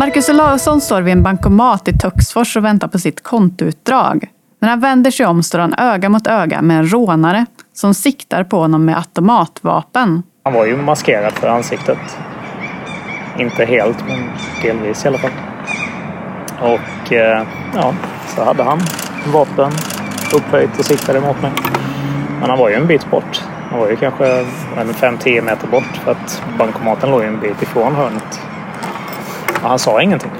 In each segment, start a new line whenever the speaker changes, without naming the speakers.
Marcus Olausson står vid en bankomat i Töcksfors och väntar på sitt kontoutdrag. När han vänder sig om står han öga mot öga med en rånare som siktar på honom med automatvapen.
Han var ju maskerad för ansiktet. Inte helt, men delvis i alla fall. Och eh, ja, så hade han vapen upphöjt och siktade mot mig. Men han var ju en bit bort. Han var ju kanske 5-10 meter bort för att bankomaten låg ju en bit ifrån hörnet. Och han sa ingenting.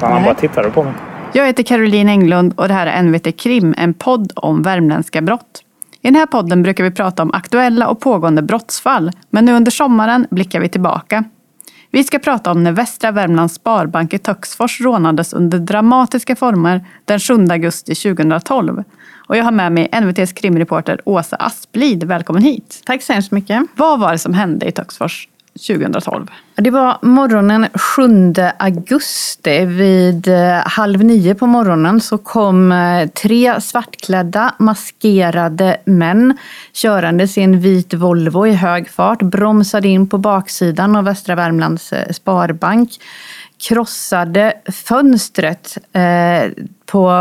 Han bara tittade på mig.
Jag heter Caroline Englund och det här är NVT Krim, en podd om värmländska brott. I den här podden brukar vi prata om aktuella och pågående brottsfall, men nu under sommaren blickar vi tillbaka. Vi ska prata om när Västra Värmlands Sparbank i Töcksfors rånades under dramatiska former den 7 augusti 2012. Och jag har med mig NVTs krimreporter Åsa Asplid. Välkommen hit!
Tack så hemskt mycket.
Vad var det som hände i Töcksfors 2012?
Det var morgonen 7 augusti. Vid eh, halv nio på morgonen så kom eh, tre svartklädda maskerade män körandes i en vit Volvo i hög fart, bromsade in på baksidan av Västra Värmlands eh, Sparbank krossade fönstret på,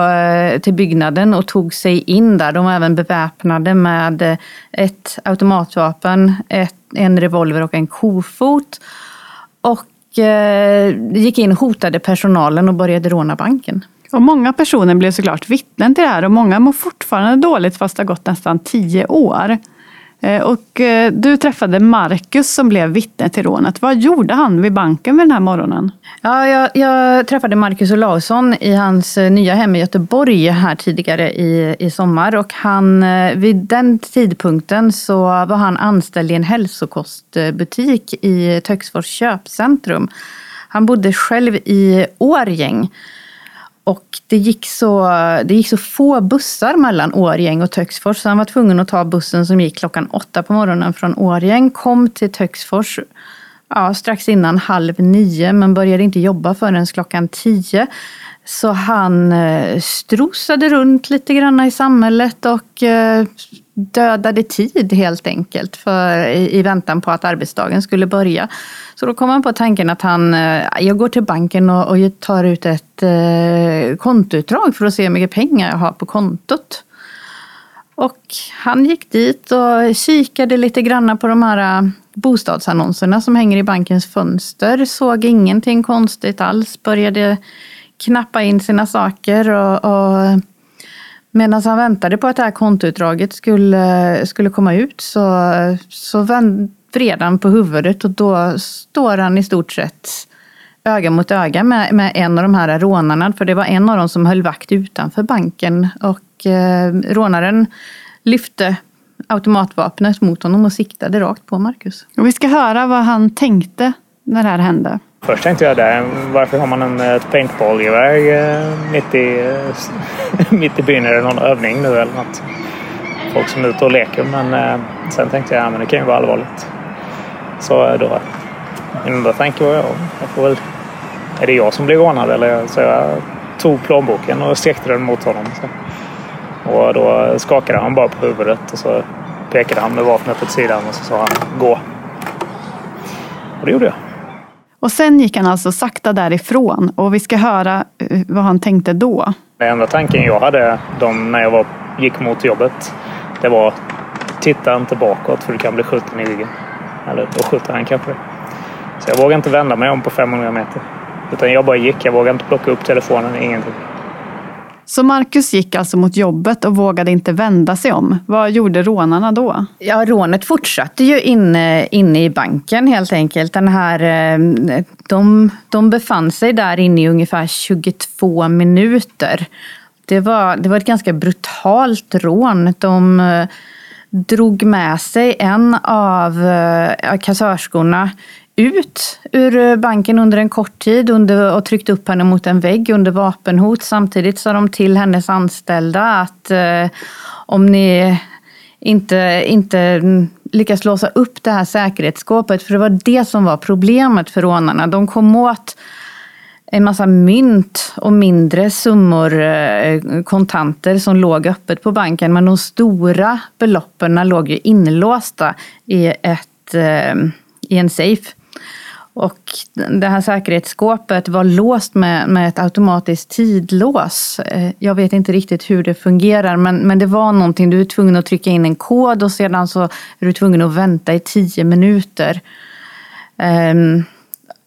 till byggnaden och tog sig in där. De var även beväpnade med ett automatvapen, ett, en revolver och en kofot. Och eh, gick in, hotade personalen och började råna banken.
Och många personer blev såklart vittnen till det här och många mår fortfarande dåligt fast det har gått nästan tio år. Eh, och eh, du träffade Marcus som blev vittne till rånet. Vad gjorde han vid banken vid den här morgonen?
Ja, jag, jag träffade Marcus Olausson i hans eh, nya hem i Göteborg här tidigare i, i sommar. Och han, vid den tidpunkten så var han anställd i en hälsokostbutik i Töcksfors köpcentrum. Han bodde själv i Årgäng. Och det gick, så, det gick så få bussar mellan Årgäng och Töcksfors så han var tvungen att ta bussen som gick klockan åtta på morgonen från Årgäng. Kom till Töcksfors ja, strax innan halv nio men började inte jobba förrän klockan tio. Så han eh, strosade runt lite grann i samhället och eh, dödade tid helt enkelt för, i, i väntan på att arbetsdagen skulle börja. Så då kom han på tanken att han, eh, jag går till banken och, och tar ut ett eh, kontoutdrag för att se hur mycket pengar jag har på kontot. Och han gick dit och kikade lite grann på de här eh, bostadsannonserna som hänger i bankens fönster. Såg ingenting konstigt alls. Började knappa in sina saker och, och medan han väntade på att det här kontoutdraget skulle, skulle komma ut så, så vred han på huvudet och då står han i stort sett öga mot öga med, med en av de här rånarna. För det var en av dem som höll vakt utanför banken. Och eh, rånaren lyfte automatvapnet mot honom och siktade rakt på Marcus.
Och vi ska höra vad han tänkte när det här hände.
Först tänkte jag där, varför har man en eh, ett paintballgevär eh, mitt i, eh, mitt i byn? Är det någon övning nu eller något? Folk som är ute och leker. Men eh, sen tänkte jag, ja, men det kan ju vara allvarligt. Så eh, då, min enda tanke var, jag, jag får väl, är det jag som blir rånad eller? Så jag tog plånboken och sträckte den mot honom. Så. Och då skakade han bara på huvudet och så pekade han med vapnet åt sidan och så sa han gå. Och det gjorde jag.
Och sen gick han alltså sakta därifrån och vi ska höra eh, vad han tänkte då.
Den enda tanken jag hade de, när jag var, gick mot jobbet, det var titta inte bakåt för du kan bli skjuten i ryggen. Eller då skjuter han kanske. Så jag vågade inte vända mig om på 500 meter. Utan jag bara gick. Jag vågade inte plocka upp telefonen, ingenting.
Så Marcus gick alltså mot jobbet och vågade inte vända sig om. Vad gjorde rånarna då?
Ja, rånet fortsatte ju inne, inne i banken helt enkelt. Den här, eh, de, de befann sig där inne i ungefär 22 minuter. Det var, det var ett ganska brutalt rån. De eh, drog med sig en av eh, kassörskorna ut ur eh, banken under en kort tid under, och tryckt upp henne mot en vägg under vapenhot. Samtidigt sa de till hennes anställda att eh, om ni inte, inte lyckas låsa upp det här säkerhetsskåpet, för det var det som var problemet för rånarna. De kom åt en massa mynt och mindre summor eh, kontanter som låg öppet på banken. Men de stora beloppen låg ju inlåsta i, ett, eh, i en safe. Och det här säkerhetsskåpet var låst med, med ett automatiskt tidlås. Eh, jag vet inte riktigt hur det fungerar men, men det var någonting. Du är tvungen att trycka in en kod och sedan så är du tvungen att vänta i tio minuter. Um,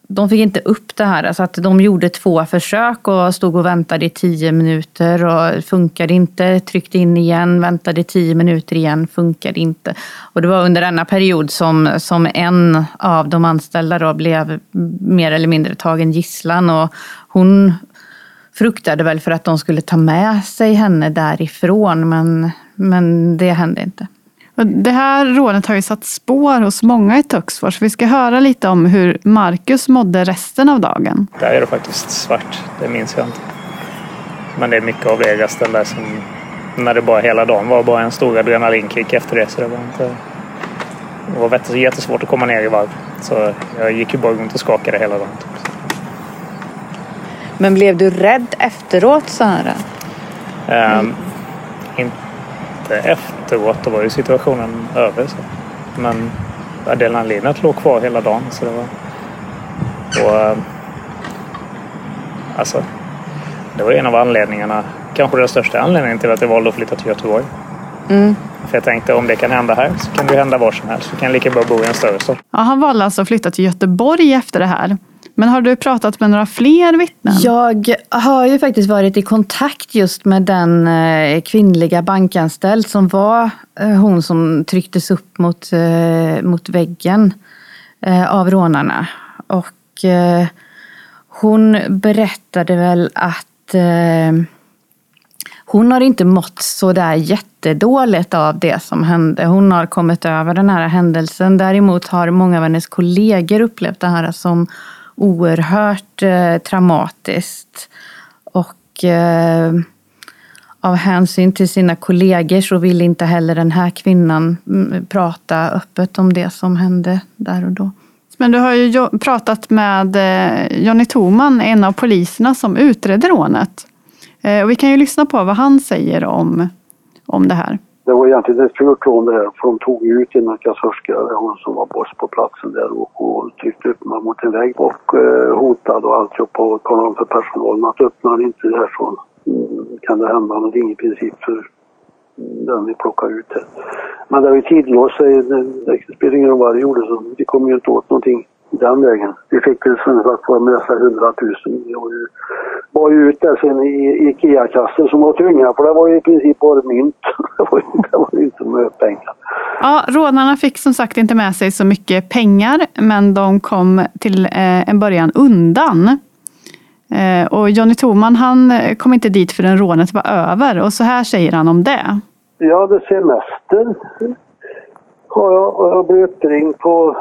de fick inte upp det här. Så att de gjorde två försök och stod och väntade i tio minuter och funkade inte. Tryckte in igen, väntade i tio minuter igen, funkade inte. Och det var under denna period som, som en av de anställda då blev mer eller mindre tagen gisslan. Och hon fruktade väl för att de skulle ta med sig henne därifrån men, men det hände inte.
Det här rånet har ju satt spår hos många i Töcksfors. Vi ska höra lite om hur Marcus mådde resten av dagen.
Där är det faktiskt svart. Det minns jag inte. Men det är mycket av det där som när det bara hela dagen var bara en stor adrenalinkick efter det. Så det var inte... Det var jättesvårt att komma ner i varv. Så jag gick ju bara runt och skakade hela dagen.
Men blev du rädd efteråt så här?
Um, inte inte efteråt. Då var ju situationen över. Så. Men adrenalinet låg kvar hela dagen. Så det var... Och, eh, alltså, det var en av anledningarna, kanske den största anledningen till att jag valde att flytta till Göteborg. Mm. För jag tänkte om det kan hända här så kan det hända var som helst. Så kan lika bra bo i en större stad.
Ja, han valde alltså att flytta till Göteborg efter det här. Men har du pratat med några fler vittnen?
Jag har ju faktiskt varit i kontakt just med den eh, kvinnliga bankanställd som var eh, hon som trycktes upp mot, eh, mot väggen av rånarna. Och hon berättade väl att hon har inte mått så där jättedåligt av det som hände. Hon har kommit över den här händelsen. Däremot har många av hennes kollegor upplevt det här som oerhört eh, traumatiskt. Och eh, av hänsyn till sina kollegor så vill inte heller den här kvinnan mm, prata öppet om det som hände där och då.
Men du har ju pratat med eh, Jonny Toman, en av poliserna som utredde rånet. Eh, och vi kan ju lyssna på vad han säger om, om det här.
Det var egentligen ett fult lån det här, för de tog ut en kassörska, hon som var boss på platsen där och, och tryckte upp mig mot en vägg och eh, hotade och alltihop och talade om för personalen att öppnar inte det här så mm, kan det hända någonting i princip för mm, den vi plockar ut här. Men det var ju tidlåst, det, det spelar ingen roll vad det gjorde så vi kom ju inte åt någonting den vägen. Vi fick väl som sagt var sig 100 000. Vi var ju ut där sen i IKEA-kassen som var tunga för det var ju i princip bara mynt. det var, det var inte mycket pengar.
Ja, rånarna fick som sagt inte med sig så mycket pengar men de kom till eh, en början undan. Eh, och Johnny Toman han kom inte dit förrän rånet var över och så här säger han om det.
Jag hade semester. Jag, och jag blev uppringd på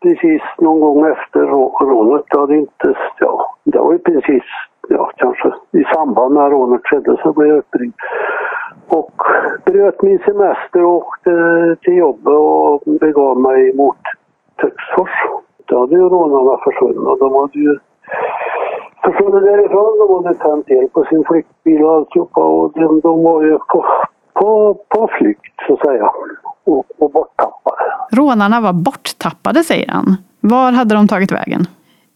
precis någon gång efter rånet. Det hade inte, ja, det var ju precis, ja kanske i samband med rånet skedde så blev jag uppringd. Och bröt min semester och åkte till jobbet och begav mig mot Töcksfors. Då hade ju rånarna försvunnit. De hade ju försvunnit därifrån. De hade tänt el på sin flyktbil och alltihopa och de, de var ju på, på, på flykt så att säga. Och, och borttappade.
Rånarna var borttappade säger han. Var hade de tagit vägen?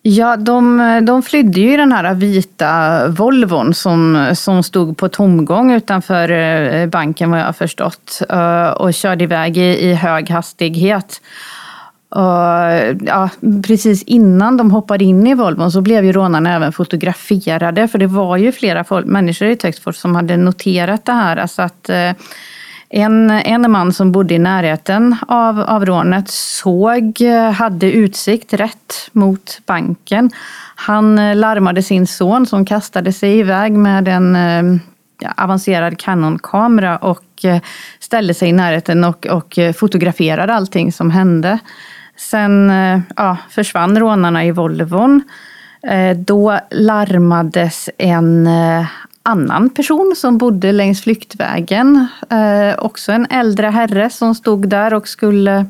Ja, de, de flydde ju i den här vita Volvon som, som stod på tomgång utanför eh, banken vad jag har förstått. Eh, och körde iväg i, i hög hastighet. Och, ja, precis innan de hoppade in i Volvon så blev ju rånarna även fotograferade. För det var ju flera folk, människor i Töcksfors som hade noterat det här. Alltså att eh, en, en man som bodde i närheten av, av rånet såg, hade utsikt rätt mot banken. Han eh, larmade sin son som kastade sig iväg med en eh, ja, avancerad kanonkamera och eh, ställde sig i närheten och, och fotograferade allting som hände. Sen ja, försvann rånarna i Volvon. Då larmades en annan person som bodde längs flyktvägen. Eh, också en äldre herre som stod där och skulle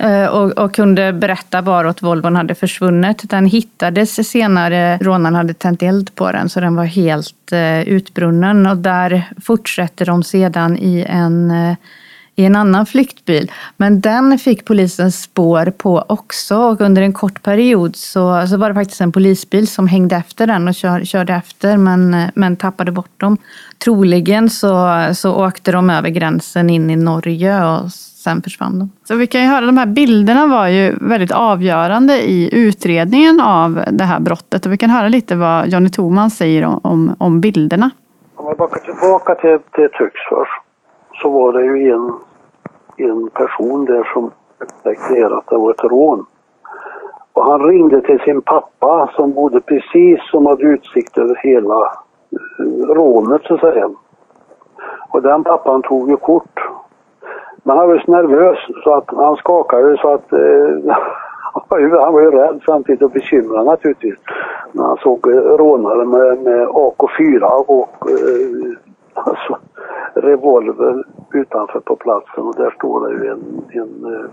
eh, och, och, kunde berätta varåt Volvon hade försvunnit. Den hittades senare, rånaren hade tänt eld på den så den var helt eh, utbrunnen och där fortsätter de sedan i en, eh, i en annan flyktbil. Men den fick polisen spår på också och under en kort period så, så var det faktiskt en polisbil som hängde efter den och kör, körde efter men, men tappade bort dem. Troligen så, så åkte de över gränsen in i Norge och sen försvann de.
Så vi kan ju höra, de här bilderna var ju väldigt avgörande i utredningen av det här brottet och vi kan höra lite vad Johnny Thoman säger om, om, om bilderna.
Om jag backar tillbaka till, till Töcksfors så var det ju en, en person där som upptäckte att det var ett rån. Och han ringde till sin pappa som bodde precis som hade utsikt över hela eh, rånet så att säga. Och den pappan tog ju kort. Men han var så nervös så att han skakade så att eh, han var ju rädd samtidigt och bekymrad naturligtvis. När han såg eh, rånare med, med AK4 och eh, alltså, revolver utanför på platsen och där står det ju en, en, eh,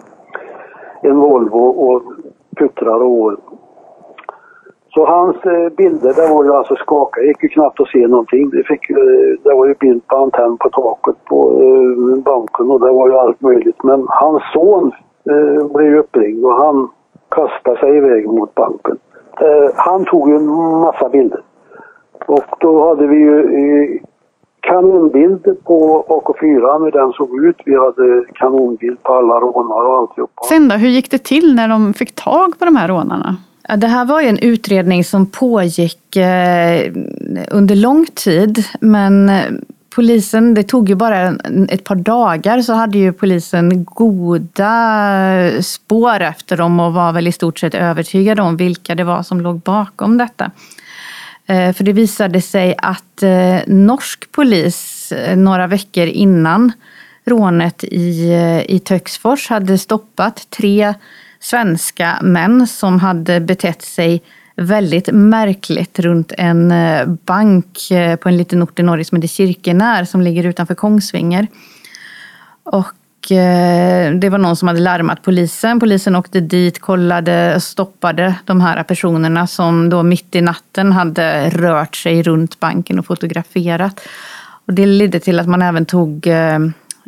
en Volvo och puttrar och så hans eh, bilder, det var ju alltså skaka. Det gick ju knappt att se någonting. Det, fick, eh, det var ju bild på antenn på taket på banken och det var ju allt möjligt. Men hans son eh, blev uppringd och han kastade sig iväg mot banken. Eh, han tog ju en massa bilder. Och då hade vi ju kanonbild på AK4 hur den såg ut. Vi hade kanonbild på alla rånare och alltihopa.
Sen då, hur gick det till när de fick tag på de här rånarna?
Det här var ju en utredning som pågick eh, under lång tid. Men eh, polisen, det tog ju bara ett par dagar så hade ju polisen goda spår efter dem och var väl i stort sett övertygade om vilka det var som låg bakom detta. Eh, för det visade sig att eh, norsk polis eh, några veckor innan rånet i, i Töcksfors hade stoppat tre svenska män som hade betett sig väldigt märkligt runt en bank på en liten ort i Norge som heter Kirkenär som ligger utanför Kongsvinger. Och Eh, det var någon som hade larmat polisen. Polisen åkte dit, kollade och stoppade de här personerna som då mitt i natten hade rört sig runt banken och fotograferat. Och det ledde till att man även tog eh,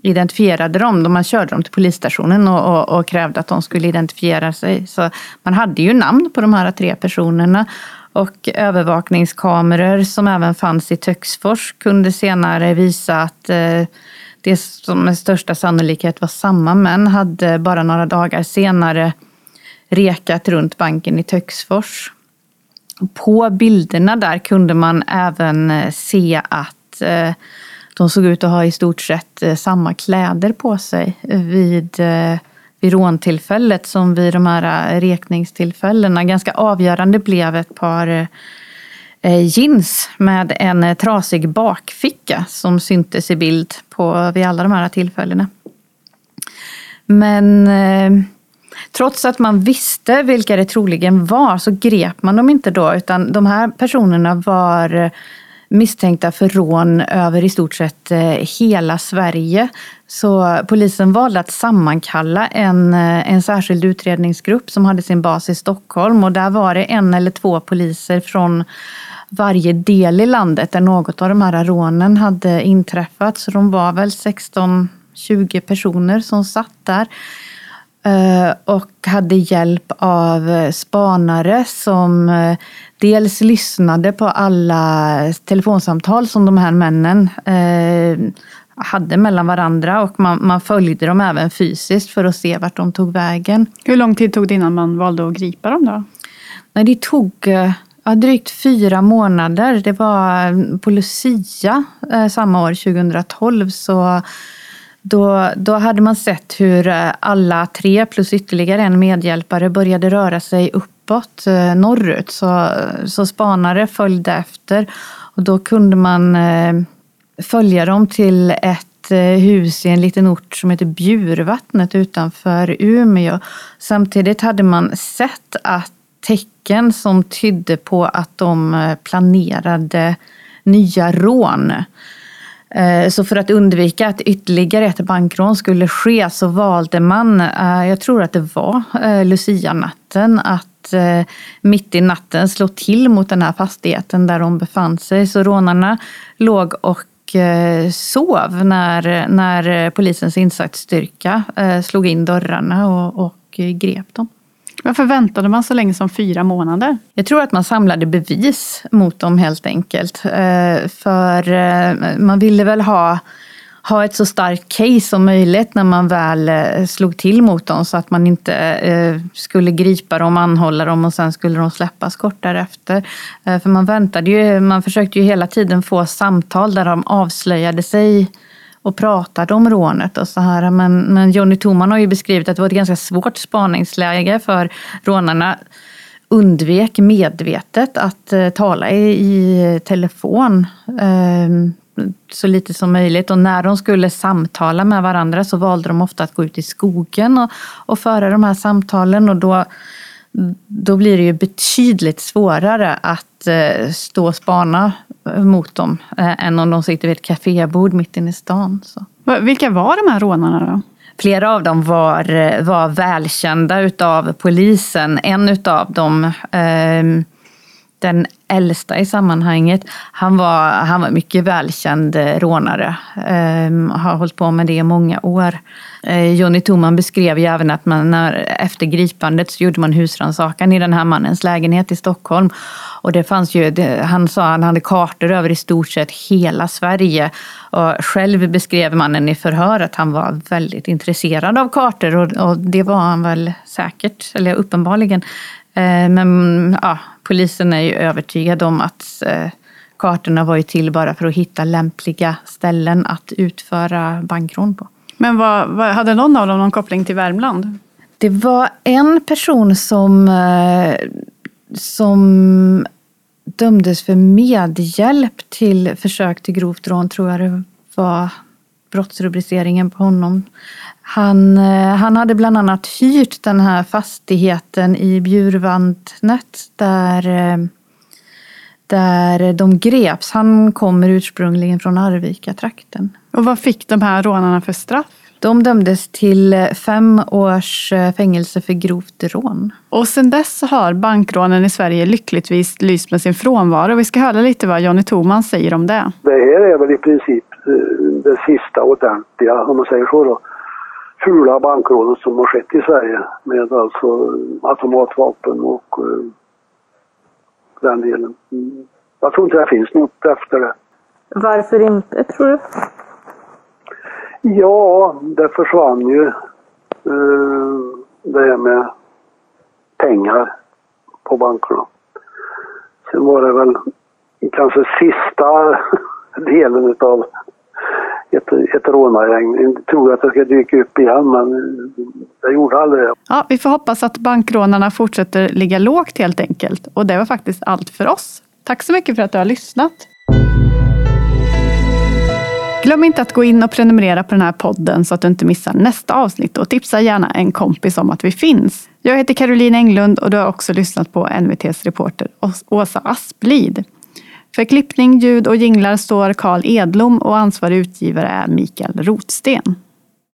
identifierade dem då man körde dem till polisstationen och, och, och, krävde att de skulle identifiera sig. Så man hade ju namn på de här tre personerna. Och övervakningskameror som även fanns i Töcksfors kunde senare visa att eh, det som med största sannolikhet var samma män hade bara några dagar senare rekat runt banken i Töcksfors. På bilderna där kunde man även eh, se att eh, de såg ut att ha i stort sett eh, samma kläder på sig vid, vid råntillfället som vid de här rekningstillfällena. Ganska avgörande blev ett par Eh, jeans med en eh, trasig bakficka som syntes i bild på, vid alla de här tillfällena. Men eh, trots att man visste vilka det troligen var så grep man dem inte då utan de här personerna var misstänkta för rån över i stort sett hela Sverige. Så polisen valde att sammankalla en, en särskild utredningsgrupp som hade sin bas i Stockholm och där var det en eller två poliser från varje del i landet där något av de här rånen hade inträffat. Så de var väl 16-20 personer som satt där. Eh, och hade hjälp av spanare som dels lyssnade på alla telefonsamtal som de här männen eh, hade mellan varandra och man, man, följde dem även fysiskt för att se vart de tog vägen.
Hur lång tid tog det innan man valde att gripa dem då?
Nej, det tog eh, ja, drygt fyra månader. Det var eh, på Lucia eh, samma år, 2012, så då, då hade man sett hur eh, alla tre plus ytterligare en medhjälpare började röra sig uppåt, eh, norrut. Så, så spanare följde efter. Och då kunde man eh, följa dem till ett eh, hus i en liten ort som heter Bjurvattnet utanför Umeå. Samtidigt hade man sett att tecken som tydde på att de eh, planerade nya rån. Eh, så för att undvika att ytterligare ett bankrån skulle ske så valde man, eh, jag tror att det var Lucia-natten, att mitt i natten slå till mot den här fastigheten där de befann sig. Så rånarna låg och sov när, när polisens insatsstyrka slog in dörrarna och, och grep dem.
Varför väntade man så länge som fyra månader?
Jag tror att man samlade bevis mot dem helt enkelt. Eh, för eh, man ville väl ha ha ett så starkt case som möjligt när man väl eh, slog till mot dem så att man inte eh, skulle gripa dem, anhålla dem och sen skulle de släppas kort därefter. Eh, för man väntade ju, man försökte ju hela tiden få samtal där de avslöjade sig och pratade om rånet och så här. Men, men Johnny Toman har ju beskrivit att det var ett ganska svårt spaningsläge för rånarna undvek medvetet att eh, tala i, i telefon. Ehm, så lite som möjligt. Och när de skulle samtala med varandra så valde de ofta att gå ut i skogen och, och föra de här samtalen. Och då, då blir det ju betydligt svårare att eh, stå och spana mot dem eh, än om de sitter vid ett kafébord mitt inne i stan. Så.
Vilka var de här rånarna då?
Flera av dem var, eh, var välkända utav polisen. En utav dem eh, den äldsta i sammanhanget. Han var, han var mycket välkänd eh, rånare. Eh, har hållit på med det i många år. Eh, Johnny Toman beskrev ju även att man när, efter gripandet så gjorde man husrannsakan i den här mannens lägenhet i Stockholm. Och det fanns ju, det, han sa att han hade kartor över i stort sett hela Sverige. Och själv beskrev mannen i förhör att han var väldigt intresserad av kartor och, och det var han väl säkert, eller uppenbarligen. Eh, men ja, polisen är ju övertygad om att eh, kartorna var ju till bara för att hitta lämpliga ställen att utföra bankrån på.
Men vad, vad, hade någon av dem någon koppling till Värmland?
Det var en person som, eh, som dömdes för medhjälp till försök till grovt rån, tror jag det var brottsrubriceringen på honom. Han, eh, han hade bland annat hyrt den här fastigheten i Bjurvantnet där, eh, där de greps. Han kommer ursprungligen från Arvika-trakten.
Och vad fick de här rånarna för straff?
De dömdes till fem års eh, fängelse för grovt rån.
Och sedan dess har bankrånen i Sverige lyckligtvis lyst med sin frånvaro. Vi ska höra lite vad Johnny Toman säger om det.
Det här är väl i princip det sista ordentliga, om man säger så då fula bankrånet som har skett i Sverige med alltså automatvapen och den delen. Mm. Jag tror inte det finns något efter det.
Varför inte, tror du?
Ja, det försvann ju eh, det här med pengar på bankerna. Sen var det väl kanske sista delen utav ett, ett rånargäng. Jag tror att det ska dyka upp igen men det gjorde aldrig det.
Ja, vi får hoppas att bankrånarna fortsätter ligga lågt helt enkelt. Och det var faktiskt allt för oss. Tack så mycket för att du har lyssnat. Glöm inte att gå in och prenumerera på den här podden så att du inte missar nästa avsnitt och tipsa gärna en kompis om att vi finns. Jag heter Caroline Englund och du har också lyssnat på NVTs reporter Åsa Asplid. För klippning, ljud och jinglar står Karl Edlom och ansvarig utgivare är Mikael Rotsten.